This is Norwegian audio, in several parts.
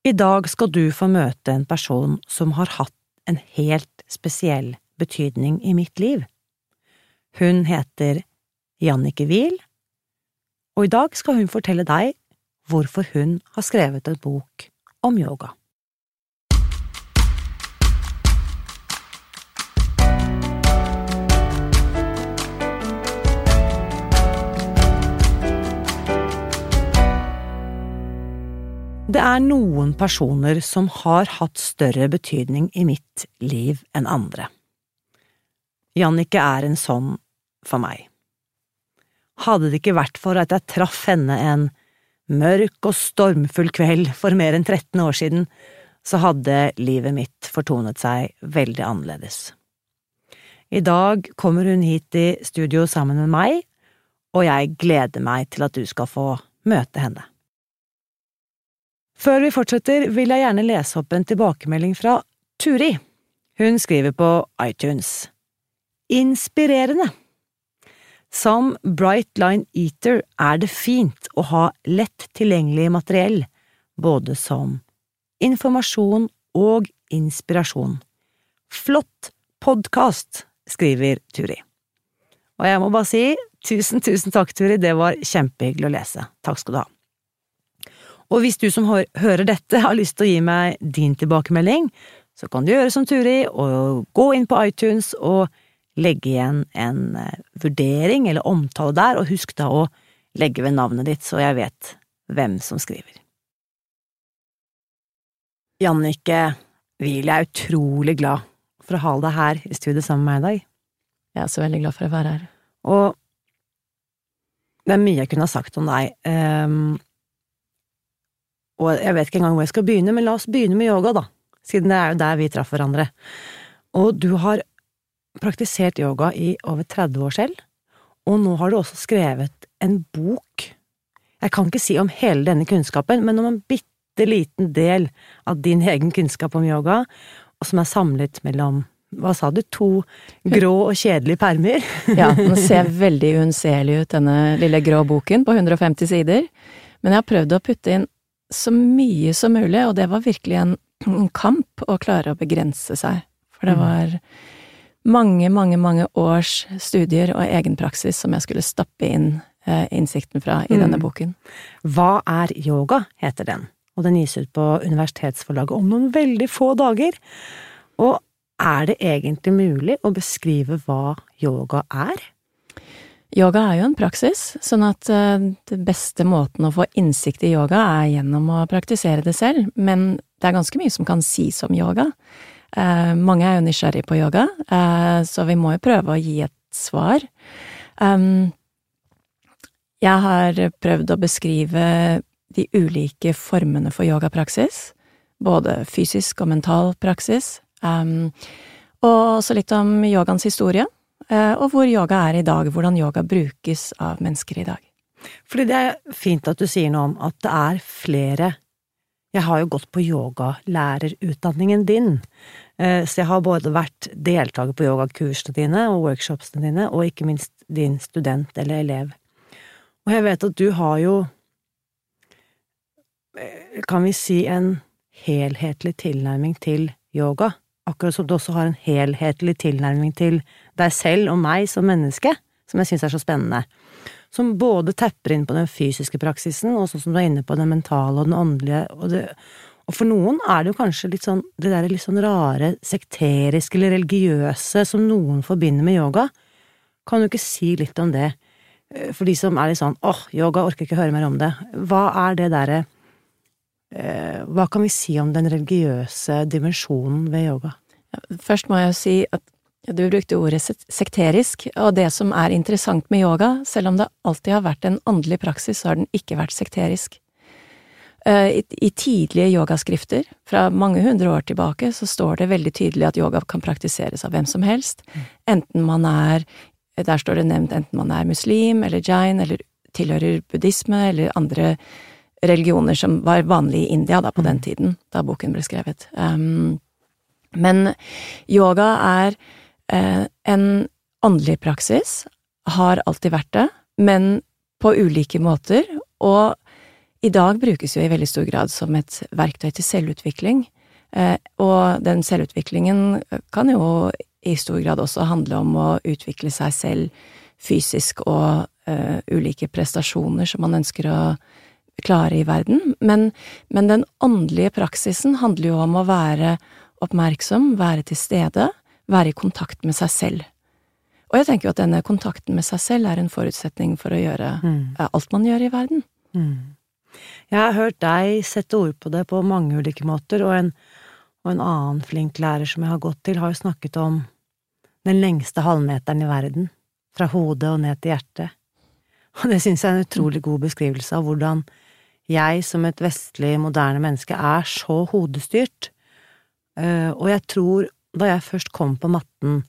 I dag skal du få møte en person som har hatt en helt spesiell betydning i mitt liv. Hun heter Jannicke Wiel, og i dag skal hun fortelle deg hvorfor hun har skrevet en bok om yoga. Det er noen personer som har hatt større betydning i mitt liv enn andre. Jannicke er en sånn for meg. Hadde det ikke vært for at jeg traff henne en mørk og stormfull kveld for mer enn 13 år siden, så hadde livet mitt fortonet seg veldig annerledes. I dag kommer hun hit i studio sammen med meg, og jeg gleder meg til at du skal få møte henne. Før vi fortsetter, vil jeg gjerne lese opp en tilbakemelding fra Turi. Hun skriver på iTunes. Inspirerende! Som Bright Line Eater er det fint å ha lett tilgjengelig materiell, både som informasjon og inspirasjon. Flott podkast, skriver Turi. Og jeg må bare si tusen, tusen takk, Turi, det var kjempehyggelig å lese. Takk skal du ha. Og hvis du som hører dette har lyst til å gi meg din tilbakemelding, så kan du gjøre som Turi og gå inn på iTunes og legge igjen en eh, vurdering eller omtale der, og husk da å legge ved navnet ditt så jeg vet hvem som skriver. Jannicke Wiel, jeg er utrolig glad for å ha deg her i studio sammen med meg i dag. Jeg er så veldig glad for å være her. Og det er mye jeg kunne ha sagt om deg. Um, og jeg vet ikke engang hvor jeg skal begynne, men la oss begynne med yoga, da, siden det er jo der vi traff hverandre. Og du har praktisert yoga i over 30 år selv, og nå har du også skrevet en bok. Jeg kan ikke si om hele denne kunnskapen, men om en bitte liten del av din egen kunnskap om yoga, og som er samlet mellom hva sa du, to grå og kjedelige permer? ja, den ser veldig uunnselig ut, denne lille grå boken på 150 sider, men jeg har prøvd å putte inn så mye som mulig, og det var virkelig en, kamp å klare å begrense seg. For det mm. var mange, mange, mange års studier og egenpraksis som jeg skulle stappe inn eh, innsikten fra i mm. denne boken. Hva er yoga, heter den, og den gis ut på universitetsforlaget om noen veldig få dager. Og er det egentlig mulig å beskrive hva yoga er? Yoga er jo en praksis, sånn at uh, det beste måten å få innsikt i yoga er gjennom å praktisere det selv, men det er ganske mye som kan sies om yoga. Uh, mange er jo nysgjerrig på yoga, uh, så vi må jo prøve å gi et svar. Um, jeg har prøvd å beskrive de ulike formene for yogapraksis, både fysisk og mental praksis, um, og også litt om yogaens historie Eh, og hvor yoga er i dag, hvordan yoga brukes av mennesker i dag. Fordi det er fint at du sier noe om at det er flere Jeg har jo gått på yogalærerutdanningen din, eh, så jeg har både vært deltaker på yogakursene dine og workshopsene dine, og ikke minst din student eller elev. Og jeg vet at du har jo, eh, kan vi si, en helhetlig tilnærming til yoga akkurat som du også har en helhetlig tilnærming til deg selv og meg som menneske, som jeg syns er så spennende. Som både tepper inn på den fysiske praksisen, og sånn som du er inne på den mentale og den åndelige, og, det, og for noen er det jo kanskje litt sånn det derre litt sånn rare, sekteriske eller religiøse som noen forbinder med yoga. Kan du ikke si litt om det, eh, for de som er litt sånn åh, yoga, orker ikke høre mer om det. Hva er det derre Eh, hva kan vi si om den religiøse dimensjonen ved yoga? Først må jeg si at du brukte ordet sekterisk, og det som er interessant med yoga, selv om det alltid har vært en åndelig praksis, så har den ikke vært sekterisk. Eh, I tidlige yogaskrifter, fra mange hundre år tilbake, så står det veldig tydelig at yoga kan praktiseres av hvem som helst, mm. enten man er Der står det nevnt enten man er muslim eller jain eller tilhører buddhisme eller andre religioner som var vanlige i India da, på den mm. tiden, da boken ble skrevet. Um, men yoga er eh, en åndelig praksis, har alltid vært det, men på ulike måter, og i dag brukes jo i veldig stor grad som et verktøy til selvutvikling, eh, og den selvutviklingen kan jo i stor grad også handle om å utvikle seg selv fysisk og eh, ulike prestasjoner som man ønsker å klare i verden, men, men den åndelige praksisen handler jo om å være oppmerksom, være til stede, være i kontakt med seg selv. Og jeg tenker jo at denne kontakten med seg selv er en forutsetning for å gjøre mm. alt man gjør i verden. Mm. Jeg har hørt deg sette ord på det på mange ulike måter, og en, og en annen flink lærer som jeg har gått til, har jo snakket om den lengste halvmeteren i verden, fra hodet og ned til hjertet. Og det synes jeg er en utrolig god beskrivelse av hvordan jeg som et vestlig, moderne menneske er så hodestyrt. Eh, og jeg tror, da jeg først kom på matten,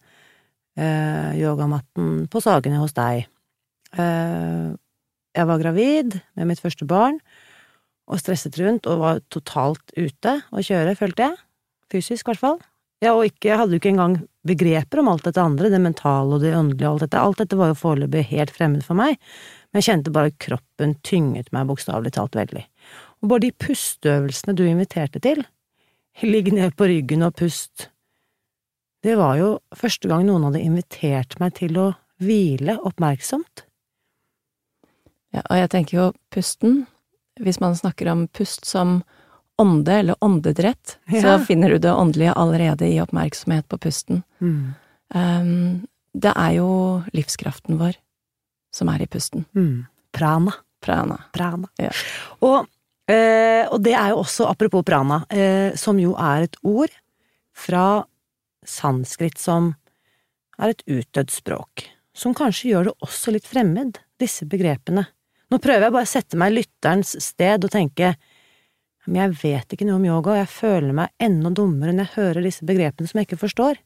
eh, yogamatten på Sagene hos deg, eh, jeg var gravid med mitt første barn og stresset rundt og var totalt ute å kjøre, følte jeg. Fysisk, i hvert fall. Ja, og ikke, jeg hadde jo ikke engang begreper om alt dette andre, det mentale og det åndelige og alt dette. Alt dette var jo foreløpig helt fremmed for meg, men jeg kjente bare at kroppen tynget meg bokstavelig talt veldig. Og bare de pusteøvelsene du inviterte til, ligg ned på ryggen og pust, det var jo første gang noen hadde invitert meg til å hvile oppmerksomt. Ja, og jeg tenker jo pusten, hvis man snakker om pust som ånde, eller åndedrett, ja. så finner du det åndelige allerede i oppmerksomhet på pusten. Mm. Um, det er jo livskraften vår som er i pusten. Mm. Prana. Prana. Prana. Ja. Og, øh, og, det er jo også, apropos prana, eh, som jo er et ord fra sanskrit som er et utdødd språk, som kanskje gjør det også litt fremmed, disse begrepene. Nå prøver jeg bare å sette meg i lytterens sted og tenke men jeg vet ikke noe om yoga, og jeg føler meg enda dummere når jeg hører disse begrepene som jeg ikke forstår.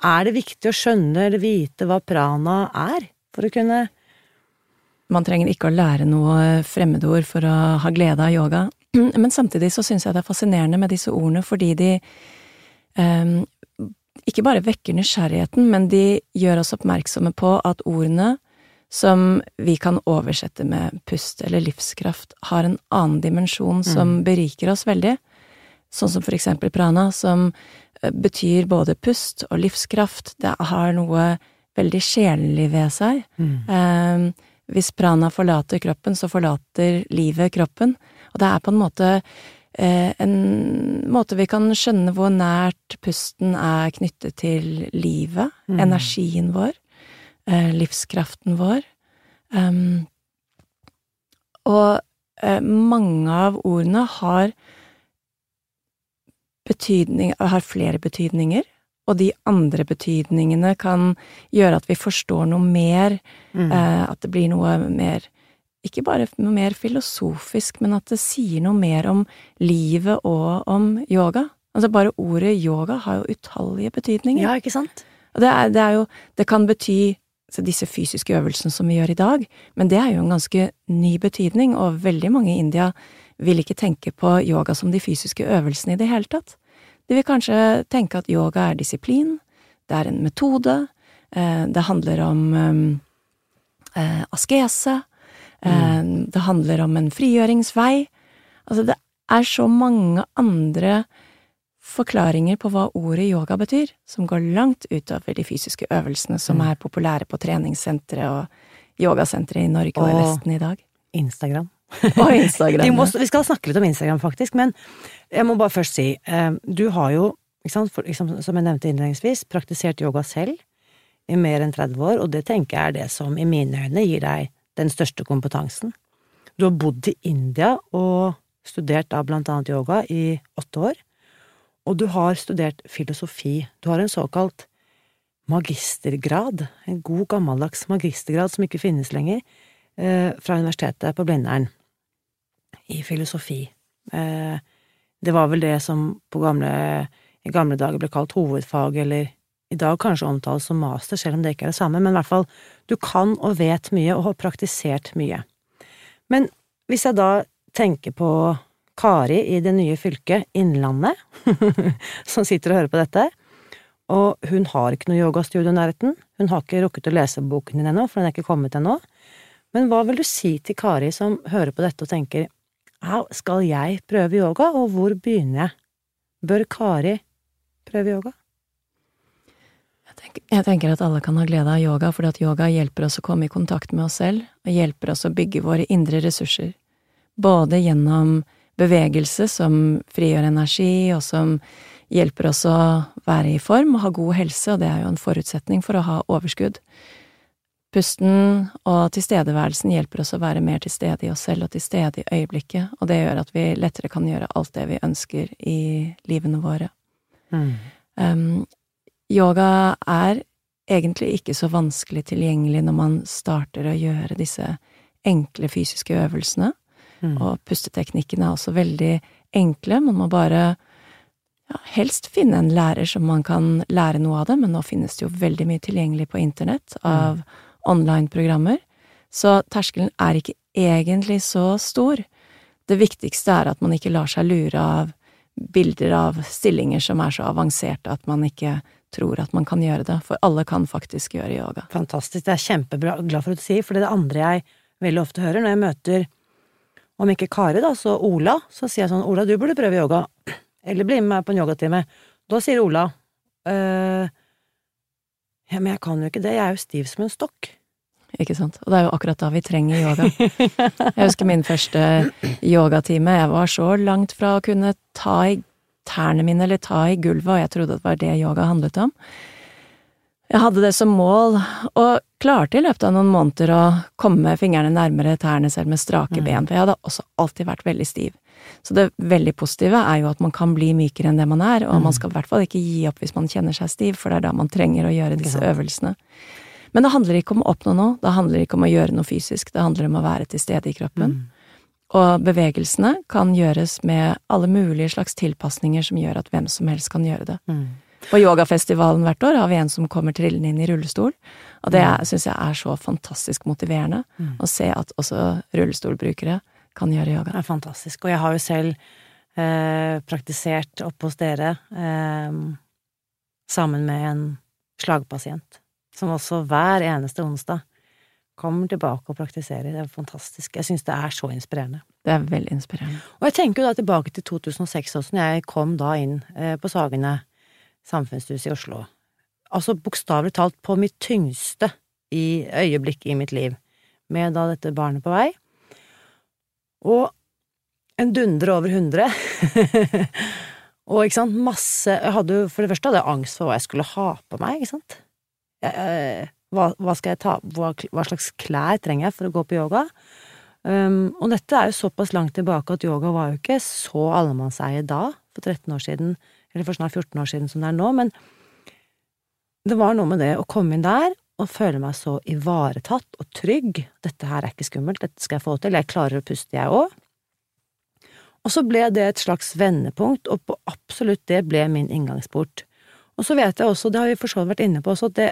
Er det viktig å skjønne eller vite hva prana er, for å kunne Man trenger ikke å lære noe fremmedord for å ha glede av yoga, men samtidig så syns jeg det er fascinerende med disse ordene fordi de um, ikke bare vekker nysgjerrigheten, men de gjør oss oppmerksomme på at ordene som vi kan oversette med pust eller livskraft, har en annen dimensjon som mm. beriker oss veldig. Sånn som for eksempel prana, som eh, betyr både pust og livskraft. Det har noe veldig sjelelig ved seg. Mm. Eh, hvis prana forlater kroppen, så forlater livet kroppen. Og det er på en måte eh, en måte vi kan skjønne hvor nært pusten er knyttet til livet, mm. energien vår. Eh, livskraften vår. Um, og uh, mange av ordene har betydning, har flere betydninger, og de andre betydningene kan gjøre at vi forstår noe mer, mm. eh, at det blir noe mer ikke bare noe mer filosofisk, men at det sier noe mer om livet og om yoga. Altså bare ordet yoga har jo utallige betydninger. Ja, ikke sant? Og det, er, det er jo Det kan bety disse fysiske øvelsene som vi gjør i dag, men det er jo en ganske ny betydning, og veldig mange i India vil ikke tenke på yoga som de fysiske øvelsene i det hele tatt. De vil kanskje tenke at yoga er disiplin, det er en metode, eh, det handler om eh, askese, eh, mm. det handler om en frigjøringsvei. Altså, det er så mange andre forklaringer på hva ordet yoga betyr, som går langt utover de fysiske øvelsene som mm. er populære på treningssentre og yogasentre i Norge og, og i Vesten i dag. Instagram. og Instagram. må, vi, skal snakke litt om Instagram, faktisk, men jeg må bare først si, eh, du har jo, sant, for, liksom, som jeg nevnte innledningsvis, praktisert yoga selv i mer enn 30 år, og det tenker jeg er det som i mine øyne gir deg den største kompetansen. Du har bodd i India og studert da blant annet yoga i åtte år og du har studert filosofi. Du har en såkalt magistergrad, en god gammeldags magistergrad som ikke finnes lenger, eh, fra Universitetet på Blindern, i filosofi. Eh, det var vel det som på gamle, i gamle dager ble kalt hovedfag, eller i dag kanskje omtales som master, selv om det ikke er det samme, men i hvert fall, du kan og vet mye og har praktisert mye. Men hvis jeg da tenker på Kari i det nye fylket Innlandet, som sitter og hører på dette. Og hun har ikke noe yogastudio i nærheten. Hun har ikke rukket å lese boken din ennå, for den er ikke kommet ennå. Men hva vil du si til Kari som hører på dette og tenker skal jeg prøve yoga, og hvor begynner jeg? Bør Kari prøve yoga? Jeg tenker, jeg tenker at alle kan ha glede av yoga, fordi at yoga hjelper oss å komme i kontakt med oss selv, og hjelper oss å bygge våre indre ressurser. Både gjennom bevegelse som frigjør energi, og som hjelper oss å være i form og ha god helse, og det er jo en forutsetning for å ha overskudd. Pusten og tilstedeværelsen hjelper oss å være mer til stede i oss selv og til stede i øyeblikket, og det gjør at vi lettere kan gjøre alt det vi ønsker i livene våre. Mm. Um, yoga er egentlig ikke så vanskelig tilgjengelig når man starter å gjøre disse enkle fysiske øvelsene, Mm. og pusteteknikkene er også veldig enkle, man må bare ja, helst finne en lærer som man kan lære noe av det, men nå finnes det jo veldig mye tilgjengelig på internett av online-programmer, så terskelen er ikke egentlig så stor. Det viktigste er at man ikke lar seg lure av bilder av stillinger som er så avanserte at man ikke tror at man kan gjøre det, for alle kan faktisk gjøre yoga. Fantastisk, det er kjempebra, glad for at du sier, for det er det andre jeg veldig ofte hører når jeg møter, om ikke Kari, da, så Ola, så sier jeg sånn, Ola, du burde prøve yoga, eller bli med meg på en yogatime. Da sier Ola, øh, ja, men jeg kan jo ikke det, jeg er jo stiv som en stokk. Ikke sant? Og det er jo akkurat da vi trenger yoga. Jeg husker min første yogatime, jeg var så langt fra å kunne ta i tærne mine eller ta i gulvet, og jeg trodde det var det yoga handlet om. Jeg hadde det som mål, og klarte i løpet av noen måneder å komme fingrene nærmere tærne selv med strake ben, for jeg hadde også alltid vært veldig stiv. Så det veldig positive er jo at man kan bli mykere enn det man er, og man skal i hvert fall ikke gi opp hvis man kjenner seg stiv, for det er da man trenger å gjøre disse øvelsene. Men det handler ikke om å oppnå noe, det handler ikke om å gjøre noe fysisk, det handler om å være til stede i kroppen. Og bevegelsene kan gjøres med alle mulige slags tilpasninger som gjør at hvem som helst kan gjøre det. Mm. På yogafestivalen hvert år har vi en som kommer trillende inn i rullestol, og det syns jeg er så fantastisk motiverende å se at også rullestolbrukere kan gjøre yoga. Det er fantastisk, og jeg har jo selv eh, praktisert oppe hos dere eh, sammen med en slagpasient, som også hver eneste onsdag kommer tilbake og praktiserer. Det er fantastisk. Jeg syns det er så inspirerende. Det er veldig inspirerende. Og jeg tenker jo da tilbake til 2006 også, når jeg kom da inn eh, på Sagene samfunnshus i Oslo. Altså bokstavelig talt på mitt tyngste i øyeblikk i mitt liv, med da dette barnet på vei. Og en dundre over hundre. og ikke sant, masse Jeg hadde for det første hadde jeg angst for hva jeg skulle ha på meg, ikke sant. Jeg, eh, hva, hva skal jeg ta hva, hva slags klær trenger jeg for å gå på yoga? Um, og dette er jo såpass langt tilbake at yoga var jo ikke så allemannseie da, for 13 år siden, eller for snart 14 år siden som det er nå, men det var noe med det å komme inn der og føler meg så ivaretatt og trygg. Dette her er ikke skummelt, dette skal jeg få til, jeg klarer å puste, jeg òg. Og så ble det et slags vendepunkt, og på absolutt det ble min inngangsport. Og så vet jeg også, det har vi for så vidt vært inne på også, at det,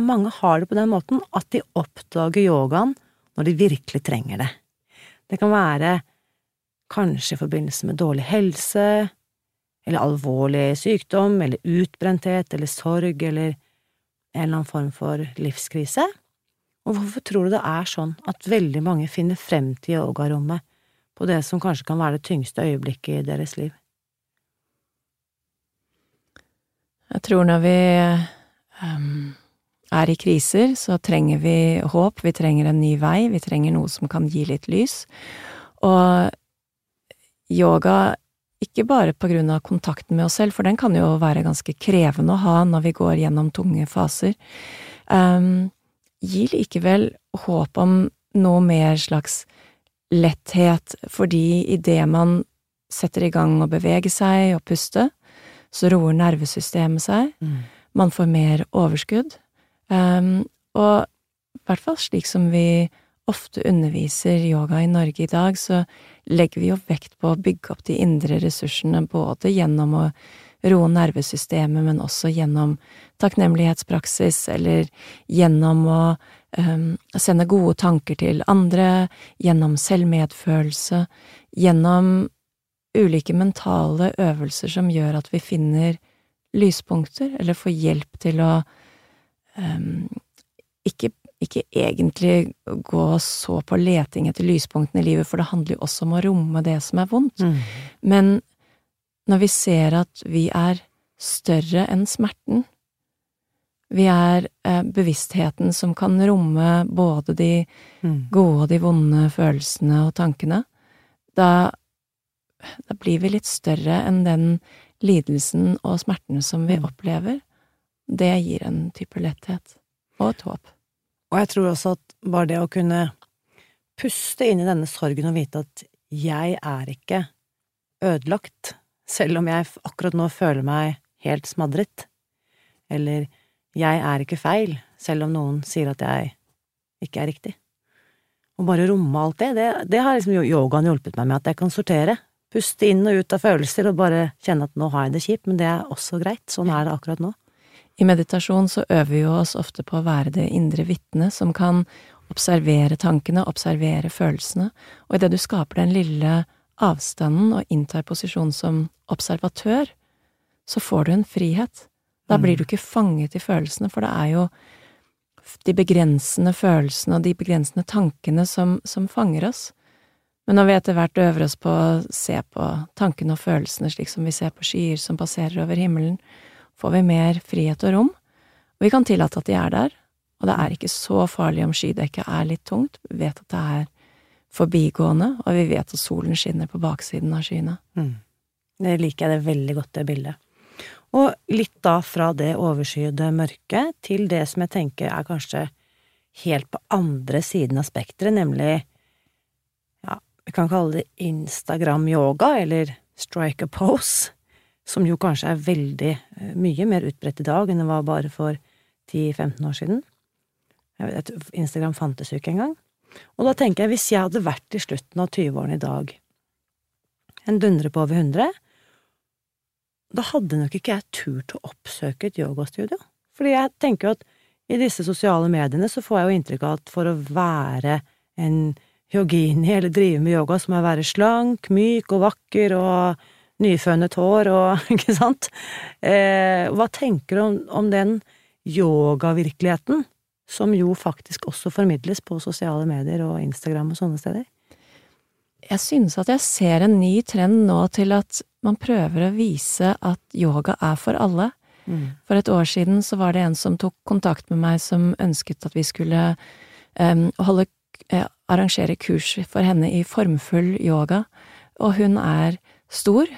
mange har det på den måten at de oppdager yogaen når de virkelig trenger det. Det kan være kanskje i forbindelse med dårlig helse, eller alvorlig sykdom, eller utbrenthet, eller sorg, eller en eller annen form for livskrise. Og hvorfor tror du det er sånn at veldig mange finner frem til yogarommet på det som kanskje kan være det tyngste øyeblikket i deres liv? Jeg tror når vi um, er i kriser, så trenger vi håp, vi trenger en ny vei, vi trenger noe som kan gi litt lys. Og yoga, ikke bare på grunn av kontakten med oss selv, for den kan jo være ganske krevende å ha når vi går gjennom tunge faser, um, gir likevel håp om noe mer slags letthet, fordi idet man setter i gang å bevege seg og puste, så roer nervesystemet seg, man får mer overskudd, um, og i hvert fall slik som vi ofte underviser yoga i Norge i dag, så legger vi jo vekt på å bygge opp de indre ressursene, både gjennom å roe nervesystemet, men også gjennom takknemlighetspraksis, eller gjennom å um, sende gode tanker til andre, gjennom selvmedfølelse, gjennom ulike mentale øvelser som gjør at vi finner lyspunkter, eller får hjelp til å um, ikke ikke egentlig gå så på leting etter lyspunktene i livet, for det handler jo også om å romme det som er vondt. Mm. Men når vi ser at vi er større enn smerten, vi er eh, bevisstheten som kan romme både de Mm. gode og de vonde følelsene og tankene, da, da blir vi litt større enn den lidelsen og smerten som vi Mm. opplever. Det gir en type letthet og et håp. Og jeg tror også at bare det å kunne puste inn i denne sorgen og vite at jeg er ikke ødelagt, selv om jeg akkurat nå føler meg helt smadret, eller jeg er ikke feil, selv om noen sier at jeg ikke er riktig. Å bare romme alt det, det, det har liksom yogaen hjulpet meg med, at jeg kan sortere, puste inn og ut av følelser og bare kjenne at nå har jeg det kjipt, men det er også greit, sånn er det akkurat nå. I meditasjon så øver vi jo oss ofte på å være det indre vitne som kan observere tankene, observere følelsene, og idet du skaper den lille avstanden og inntar posisjon som observatør, så får du en frihet. Da blir du ikke fanget i følelsene, for det er jo de begrensende følelsene og de begrensende tankene som, som fanger oss. Men når vi etter hvert øver oss på å se på tankene og følelsene slik som vi ser på skyer som passerer over himmelen, får vi mer frihet og rom, og vi kan tillate at de er der, og det er ikke så farlig om skydekket er litt tungt, vi vet at det er forbigående, og vi vet at solen skinner på baksiden av skyene. Mm. Det liker jeg det veldig godt, det bildet. Og litt da fra det overskyede mørket til det som jeg tenker er kanskje helt på andre siden av spekteret, nemlig ja, vi kan kalle det Instagram-yoga, eller strike a pose, som jo kanskje er veldig eh, mye mer utbredt i dag enn det var bare for 10-15 år siden. Vet, Instagram fantes jo ikke engang. Og da tenker jeg, hvis jeg hadde vært i slutten av 20-årene i dag, en dundre på over 100, da hadde nok ikke jeg turt å oppsøke et yogastudio. Fordi jeg tenker jo at i disse sosiale mediene så får jeg jo inntrykk av at for å være en yogini eller drive med yoga, så må jeg være slank, myk og vakker og nyfønet hår og ikke sant? Eh, hva tenker du om, om den yogavirkeligheten som jo faktisk også formidles på sosiale medier og Instagram og sånne steder? Jeg synes at jeg ser en ny trend nå til at man prøver å vise at yoga er for alle. Mm. For et år siden så var det en som tok kontakt med meg som ønsket at vi skulle um, holde, uh, arrangere kurs for henne i formfull yoga, og hun er stor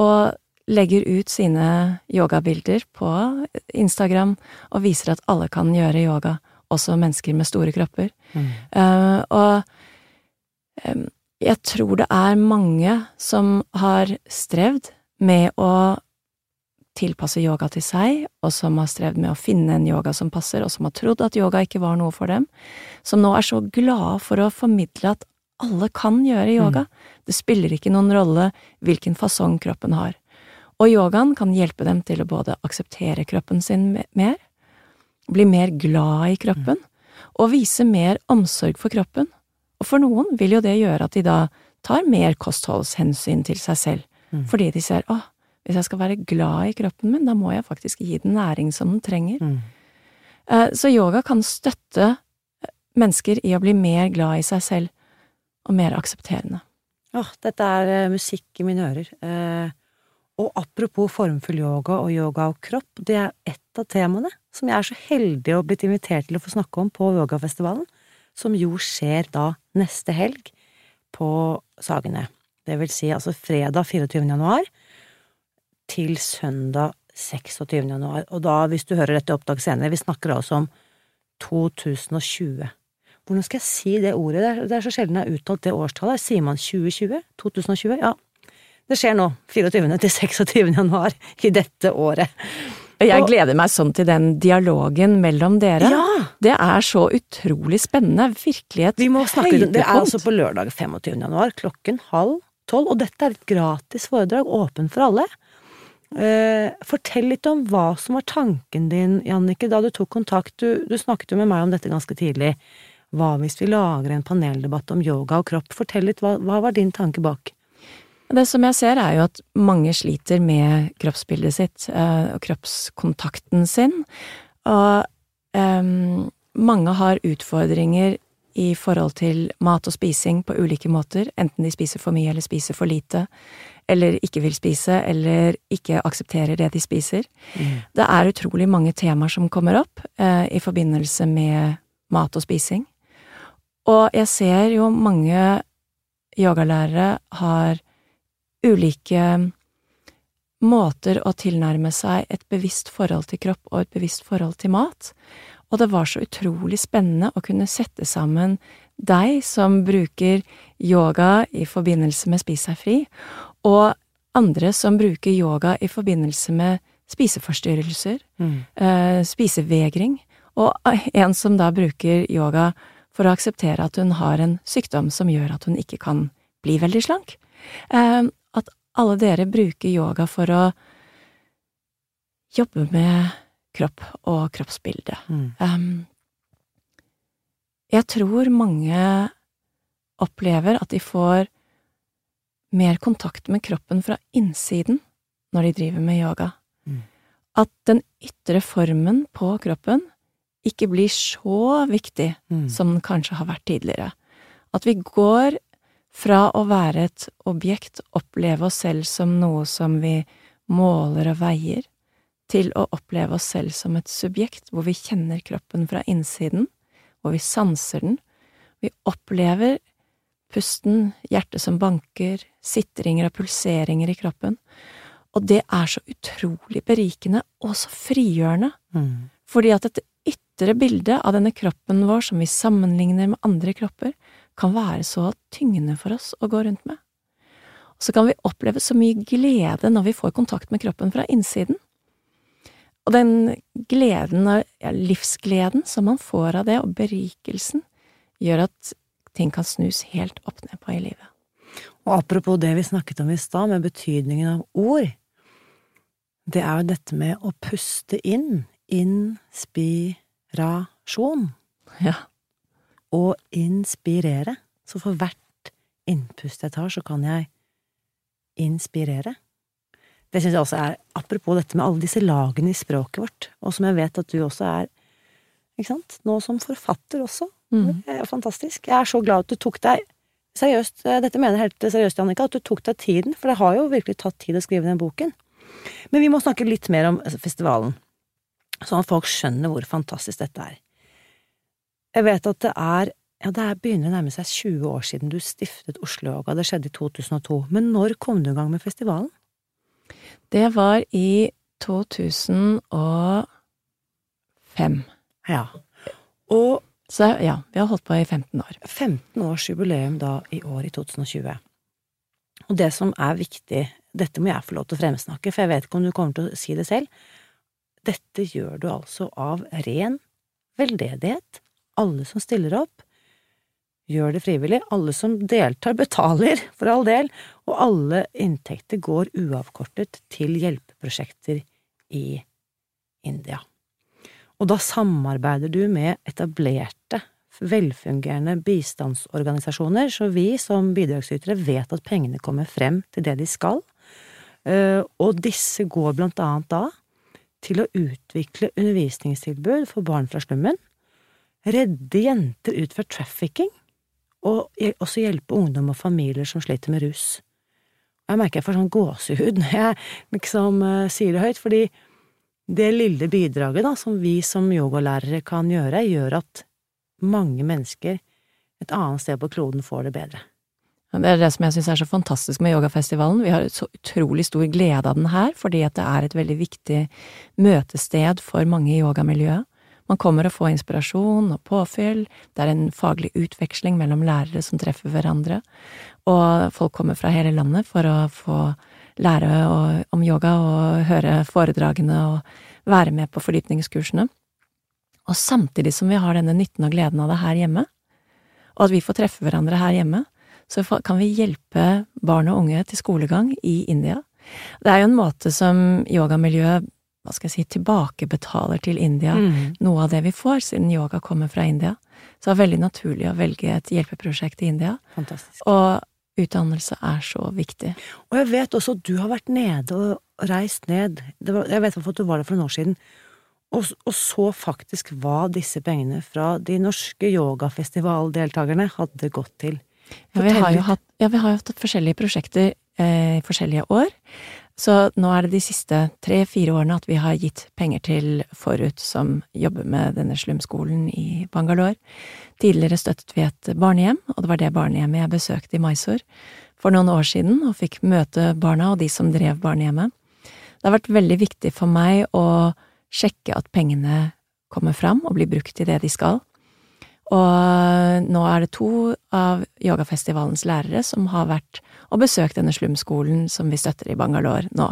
og legger ut sine yogabilder på Instagram og viser at alle kan gjøre yoga, også mennesker med store kropper. Mm. Uh, og um, jeg tror det er mange som har strevd med å tilpasse yoga til seg, og som har strevd med å finne en yoga som passer, og som har trodd at yoga ikke var noe for dem, som nå er så glade for å formidle at alle kan gjøre yoga. Det spiller ikke noen rolle hvilken fasong kroppen har. Og yogaen kan hjelpe dem til å både akseptere kroppen sin mer, bli mer glad i kroppen, og vise mer omsorg for kroppen. Og for noen vil jo det gjøre at de da tar mer kostholdshensyn til seg selv, Mm. fordi de ser åh, hvis jeg skal være glad i kroppen min, da må jeg faktisk gi den næring som den trenger. Mm. Eh, Så yoga kan støtte eh, mennesker i å bli mer glad i seg selv, og mer aksepterende. Åh, dette er eh, musikk i mine ører. Eh, og apropos formfull yoga og yoga og kropp, det er ett av temaene som jeg er så heldig å blitt invitert til å få snakke om på yogafestivalen, som jo skjer da neste helg på Sagene. Det vil si altså fredag 24. januar til søndag 26. januar. Og da, hvis du hører dette opptak senere, vi snakker altså om 2020. Hvordan skal jeg si det ordet? Det er, det er så sjelden jeg har uttalt det årstallet. Sier man 2020? 2020? Ja. Det skjer nå, 24. til 26. januar i dette året. Jeg gleder meg sånn til den dialogen mellom dere. Ja! Det er så utrolig spennende. Virkelig et høydepunkt. Det er altså på lørdag 25. januar klokken halv tolv, og dette er et gratis foredrag, åpent for alle. Eh, fortell litt om hva som var tanken din, Jannicke, da du tok kontakt. Du, du snakket jo med meg om dette ganske tidlig. Hva hvis vi lager en paneldebatt om yoga og kropp? Fortell litt, hva, hva var din tanke bak? Det som jeg ser, er jo at mange sliter med kroppsbildet sitt eh, og kroppskontakten sin. Og um, mange har utfordringer i forhold til mat og spising på ulike måter, enten de spiser for mye eller spiser for lite, eller ikke vil spise, eller ikke aksepterer det de spiser. Mm. Det er utrolig mange temaer som kommer opp uh, i forbindelse med mat og spising. Og jeg ser jo mange yogalærere har ulike måter å tilnærme seg et bevisst forhold til kropp og et bevisst forhold til mat og det var så utrolig spennende å kunne sette sammen deg som bruker yoga i forbindelse med Spis deg fri, og andre som bruker yoga i forbindelse med spiseforstyrrelser, mm. eh, spisevegring, og en som da bruker yoga for å akseptere at hun har en sykdom som gjør at hun ikke kan bli veldig slank. Eh, at alle dere bruker yoga for å jobbe med kropp og kroppsbilde. Mm. Um, jeg tror mange opplever at de får mer kontakt med kroppen fra innsiden når de driver med yoga. Mm. At den ytre formen på kroppen ikke blir så viktig mm. som den kanskje har vært tidligere. At vi går fra å være et objekt, oppleve oss selv som noe som vi måler og veier, til å oppleve oss selv som et subjekt hvor vi kjenner kroppen fra innsiden, hvor vi sanser den. Vi opplever pusten, hjertet som banker, sitringer og pulseringer i kroppen. Og det er så utrolig berikende og så frigjørende, mm. fordi at et ytre bildet av denne kroppen vår som vi sammenligner med andre kropper, kan være så tyngende for oss å gå rundt med. Og så kan vi oppleve så mye glede når vi får kontakt med kroppen fra innsiden. Og den gleden, ja, livsgleden som man får av det, og berikelsen, gjør at ting kan snus helt opp ned på i livet. Og apropos det vi snakket om i stad, med betydningen av ord, det er jo dette med å puste inn. Inspirasjon. Ja. Og inspirere. Så for hvert innpust jeg tar, så kan jeg inspirere. Det syns jeg også er Apropos dette med alle disse lagene i språket vårt, og som jeg vet at du også er, ikke sant, nå som forfatter også. Mm. Det er fantastisk. Jeg er så glad at du tok deg seriøst, eh, dette mener jeg helt seriøst, Jannika, at du tok deg tiden, for det har jo virkelig tatt tid å skrive den boken. Men vi må snakke litt mer om festivalen, sånn at folk skjønner hvor fantastisk dette er. Jeg vet at det er ja, det er begynner å nærme seg 20 år siden du stiftet Oslo Yoga, det skjedde i 2002, men når kom du i gang med festivalen? Det var i 2005. Ja. Og Så ja, vi har holdt på i 15 år. 15 års jubileum da i år, i 2020. Og det som er viktig, dette må jeg få lov til å fremsnakke, for jeg vet ikke om du kommer til å si det selv, dette gjør du altså av ren veldedighet. Alle som stiller opp, gjør det frivillig. Alle som deltar, betaler, for all del, og alle inntekter går uavkortet til hjelpeprosjekter i India. Og da samarbeider du med etablerte, velfungerende bistandsorganisasjoner, så vi som bidragsytere vet at pengene kommer frem til det de skal, eh, og disse går blant annet da til å utvikle undervisningstilbud for barn fra slummen, redde jenter ut fra trafficking, og også hjelpe ungdom og familier som sliter med rus. Jeg merker jeg får sånn gåsehud når jeg liksom uh, sier det høyt, fordi det lille bidraget da, som vi som yogalærere kan gjøre, gjør at mange mennesker et annet sted på kloden får det bedre. Det er det som jeg syns er så fantastisk med yogafestivalen. Vi har så utrolig stor glede av den her, fordi at det er et veldig viktig møtested for mange i yogamiljøet. Man kommer og får inspirasjon og påfyll, det er en faglig utveksling mellom lærere som treffer hverandre, og folk kommer fra hele landet for å få lære om yoga og høre foredragene og være med på fordypningskursene. Og samtidig som vi har denne nytten og gleden av det her hjemme, og at vi får treffe hverandre her hjemme, så kan vi hjelpe barn og unge til skolegang i India. Det er jo en måte som yogamiljøet hva skal jeg si, tilbakebetaler til India mm. noe av det vi får, siden yoga kommer fra India. Så det er veldig naturlig å velge et hjelpeprosjekt i India. Fantastisk. Og utdannelse er så viktig. Og jeg vet også at du har vært nede og reist ned, var, jeg vet at du var der for noen år siden, og, og så faktisk hva disse pengene fra de norske yogafestivaldeltakerne hadde gått til. Ja, vi har jo hatt, ja, vi har jo hatt forskjellige prosjekter eh, forskjellige år. Så nå er det de siste tre–fire årene at vi har gitt penger til Forut, som jobber med denne slumskolen i Bangalore. Tidligere støttet vi et barnehjem, og det var det barnehjemmet jeg besøkte i Mysore for noen år siden, og fikk møte barna og de som drev barnehjemmet. Det har vært veldig viktig for meg å sjekke at pengene kommer fram og blir brukt til det de skal. Og nå er det to av yogafestivalens lærere som har vært og besøkt denne slumskolen som vi støtter i Bangalore nå.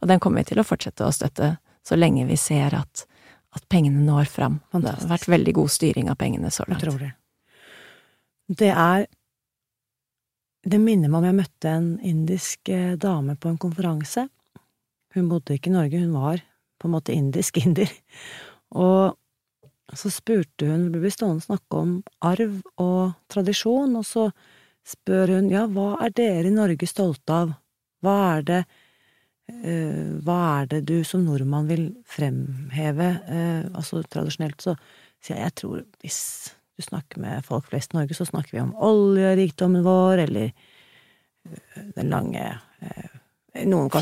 Og den kommer vi til å fortsette å støtte så lenge vi ser at, at pengene når fram. Fantastisk. Det har vært veldig god styring av pengene så langt. Utrolig. Det er Det minner meg om jeg møtte en indisk eh, dame på en konferanse. Hun bodde ikke i Norge, hun var på en måte indisk inder. Og så spurte hun, vi ble stående og snakke om arv og tradisjon, og så spør hun ja, hva er dere i Norge stolte av, hva er det, uh, hva er det du som nordmann vil fremheve, uh, altså tradisjonelt så sier jeg jeg tror hvis du snakker med folk flest i Norge, så snakker vi om oljerikdommen vår, eller uh, den lange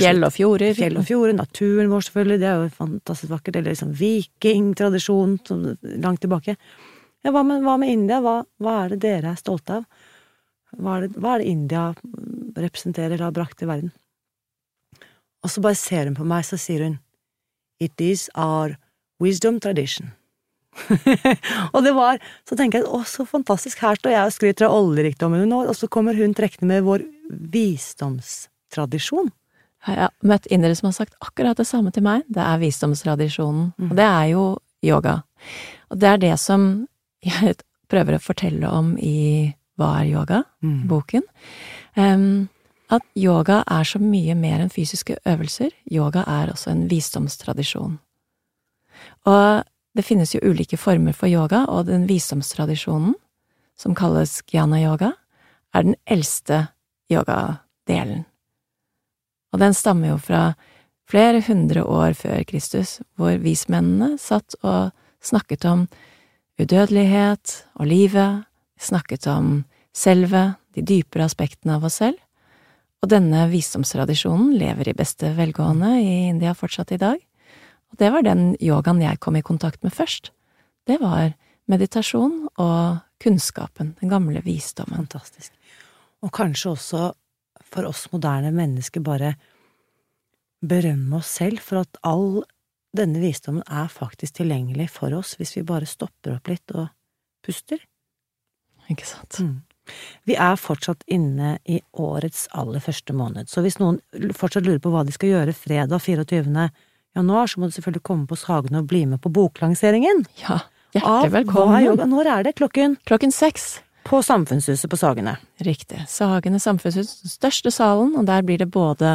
Fjell og fjorder. Fjell og fjorder, naturen vår selvfølgelig, det er jo fantastisk vakkert. Eller liksom vikingtradisjon langt tilbake. Ja, hva med, hva med India? Hva, hva, er det dere er stolte av? Hva er det, hva er det India representerer, eller har brakt til verden? Og så bare ser hun på meg, så sier hun It is our wisdom tradition. og det var Så tenker jeg å, så fantastisk, her står jeg og skryter av oljerikdommen nå, og så kommer hun trekkende med vår visdomstradisjon. Jeg har møtt indere som har sagt akkurat det samme til meg. Det er visdomstradisjonen. Mm. Og det er jo yoga. Og det er det som jeg prøver å fortelle om i Hva er yoga? Mm. boken. Um, at yoga er så mye mer enn fysiske øvelser. Yoga er også en visdomstradisjon. Og det finnes jo ulike former for yoga, og den visdomstradisjonen, som kalles gyana-yoga, er den eldste yogadelen. Og den stammer jo fra flere hundre år før Kristus, hvor vismennene satt og snakket om udødelighet og livet, snakket om selve, de dypere aspektene av oss selv, og denne visdomstradisjonen lever i beste velgående i India fortsatt i dag, og det var den yogaen jeg kom i kontakt med først. Det var meditasjon og kunnskapen, den gamle visdommen. Fantastisk. Og kanskje også for oss moderne mennesker bare berømme oss selv for at all denne visdommen er faktisk tilgjengelig for oss hvis vi bare stopper opp litt og puster. Ikke sant. Mm. Vi er fortsatt inne i årets aller første måned, så hvis noen fortsatt lurer på hva de skal gjøre fredag 24. januar, så må du selvfølgelig komme på Sagene og bli med på boklanseringen. Ja, hjertelig velkommen. Når er det? Klokken? Klokken seks. På Samfunnshuset på Sagene. Riktig. Sagene samfunnshus, den største salen, og der blir det både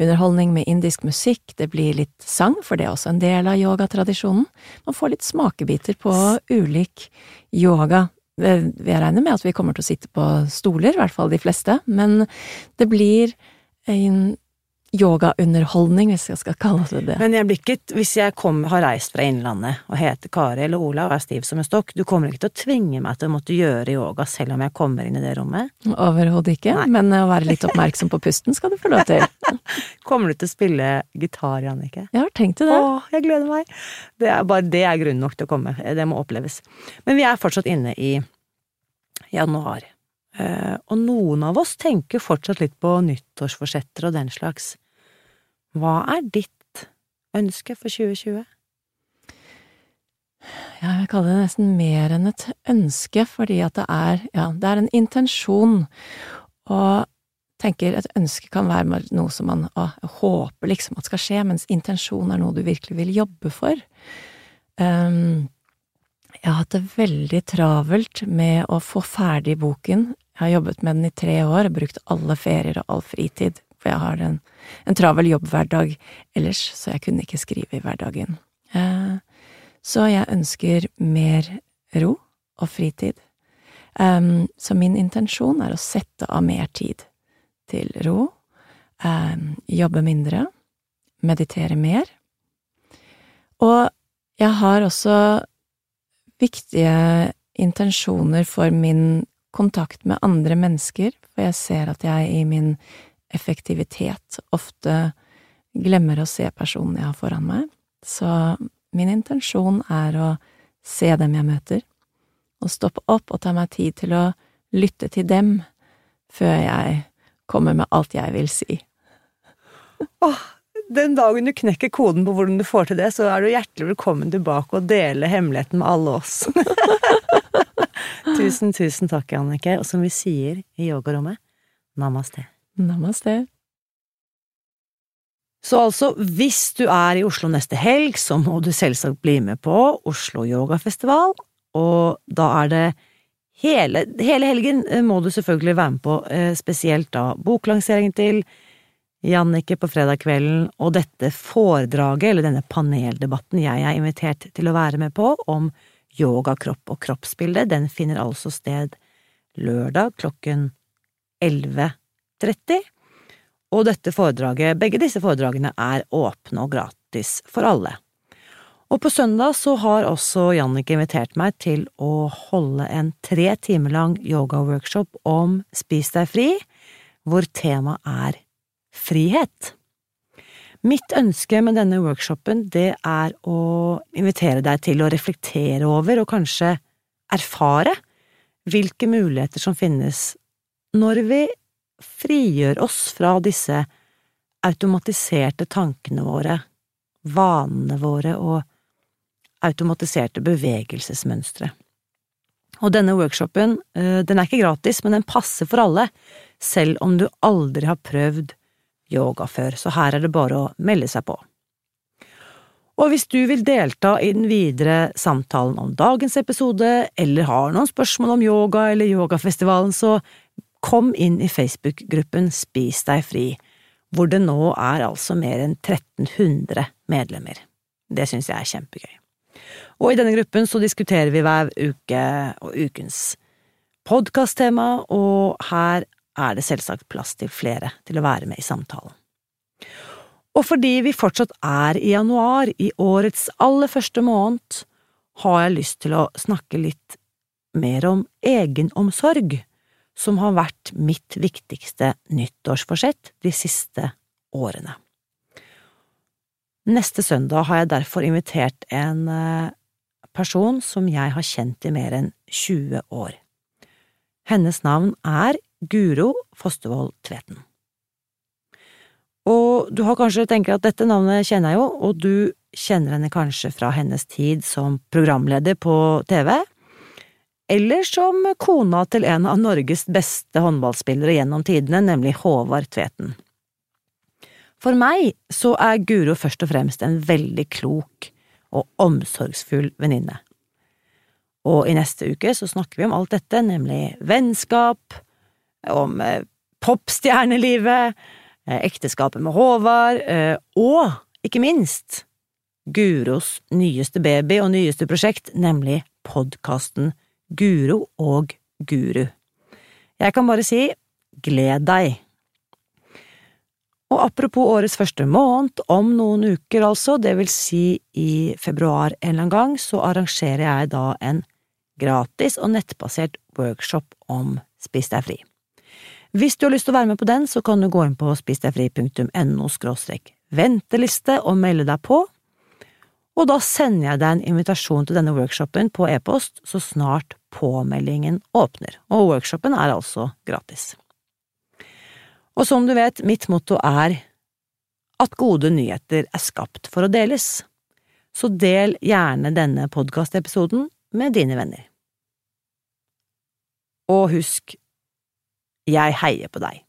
underholdning med indisk musikk, det blir litt sang, for det er også en del av yogatradisjonen. Man får litt smakebiter på ulik yoga. Jeg regner med at vi kommer til å sitte på stoler, i hvert fall de fleste, men det blir en yogaunderholdning, hvis jeg skal kalle det det. Men jeg blir ikke, hvis jeg kom, har reist fra Innlandet og heter Kari eller Ola og er stiv som en stokk, du kommer ikke til å tvinge meg til å måtte gjøre yoga selv om jeg kommer inn i det rommet? Overhodet ikke, Nei. men å være litt oppmerksom på pusten skal du få lov til. kommer du til å spille gitar, Jannicke? Jeg har tenkt til det. Å, jeg gleder meg! Det er bare det er grunn nok til å komme, det må oppleves. Men vi er fortsatt inne i januar. Uh, og noen av oss tenker fortsatt litt på nyttårsforsetter og den slags. Hva er ditt ønske for 2020? Ja, jeg kaller det nesten mer enn et ønske, fordi at det er, ja, det er en intensjon. Og tenker et ønske kan være noe som man å, håper liksom at skal skje, mens intensjon er noe du virkelig vil jobbe for. Um, jeg har hatt det veldig travelt med å få ferdig boken. Jeg har jobbet med den i tre år, brukt alle ferier og all fritid for jeg har en, en travel jobbhverdag ellers, så jeg kunne ikke skrive i hverdagen. Eh, så jeg ønsker mer ro og fritid. Um, så min intensjon er å sette av mer tid til ro, um, jobbe mindre, meditere mer. Og Jeg har også viktige intensjoner for min kontakt med andre mennesker, for jeg ser at jeg i min effektivitet ofte glemmer å se personen jeg har foran meg. Så min intensjon er å se dem jeg møter, og stoppe opp og ta meg tid til å lytte til dem før jeg kommer med alt jeg vil si. Åh, den dagen du knekker koden på hvordan du får til det, så er du hjertelig velkommen tilbake og dele hemmeligheten med alle oss. tusen, tusen takk, Annike. Og som vi sier i yogarommet, namaste. Namaste. Så altså, hvis du er i Oslo neste helg, så må du selvsagt bli med på Oslo Yogafestival, og da er det hele, hele helgen eh, må du selvfølgelig være med på, eh, spesielt da boklanseringen til Jannicke på fredag kvelden, og dette foredraget, eller denne paneldebatten jeg er invitert til å være med på, om yoga, kropp og kroppsbilde, den finner altså sted lørdag klokken 11.30 og dette foredraget, begge disse foredragene er åpne og gratis for alle. Og på søndag så har også Jannicke invitert meg til å holde en tre timer lang yogaworkshop om Spis deg fri, hvor temaet er frihet. Mitt ønske med denne workshopen, det er å invitere deg til å reflektere over og kanskje erfare hvilke muligheter som finnes når vi frigjør oss fra disse automatiserte tankene våre, vanene våre og automatiserte bevegelsesmønstre. Og denne workshopen, eh, den er ikke gratis, men den passer for alle, selv om du aldri har prøvd yoga før, så her er det bare å melde seg på. Og hvis du vil delta i den videre samtalen om dagens episode, eller har noen spørsmål om yoga eller yogafestivalen, så kom inn i Facebook-gruppen Spis deg fri, hvor det nå er altså mer enn 1300 medlemmer. Det synes jeg er kjempegøy. Og i denne gruppen så diskuterer vi hver uke og ukens podkasttema, og her er det selvsagt plass til flere til å være med i samtalen. Og fordi vi fortsatt er i januar, i årets aller første måned, har jeg lyst til å snakke litt mer om egenomsorg som har vært mitt viktigste nyttårsforsett de siste årene. Neste søndag har jeg derfor invitert en eh, person som jeg har kjent i mer enn 20 år. Hennes navn er Guro Fostervoll Tveten. Og du har kanskje tenkt at dette navnet kjenner jeg jo, og du kjenner henne kanskje fra hennes tid som programleder på TV, eller som kona til en av Norges beste håndballspillere gjennom tidene, nemlig Håvard Tveten. For meg så er Guro først og fremst en veldig klok og omsorgsfull venninne. Og i neste uke så snakker vi om alt dette, nemlig vennskap, om eh, popstjernelivet, eh, ekteskapet med Håvard, eh, og ikke minst Guros nyeste baby og nyeste prosjekt, nemlig podkasten Guro og Guru. Jeg kan bare si gled deg. Og apropos årets første måned, om noen uker altså, det vil si i februar en eller annen gang, så arrangerer jeg da en gratis og nettbasert workshop om Spis deg fri. Hvis du har lyst til å være med på den, så kan du gå inn på spisdegfri.no venteliste og melde deg på, og da sender jeg deg en invitasjon til denne workshopen på e-post så snart påmeldingen åpner, og workshopen er altså gratis. Og som du vet, mitt motto er at gode nyheter er skapt for å deles, så del gjerne denne podkastepisoden med dine venner. Og husk, jeg heier på deg,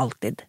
alltid.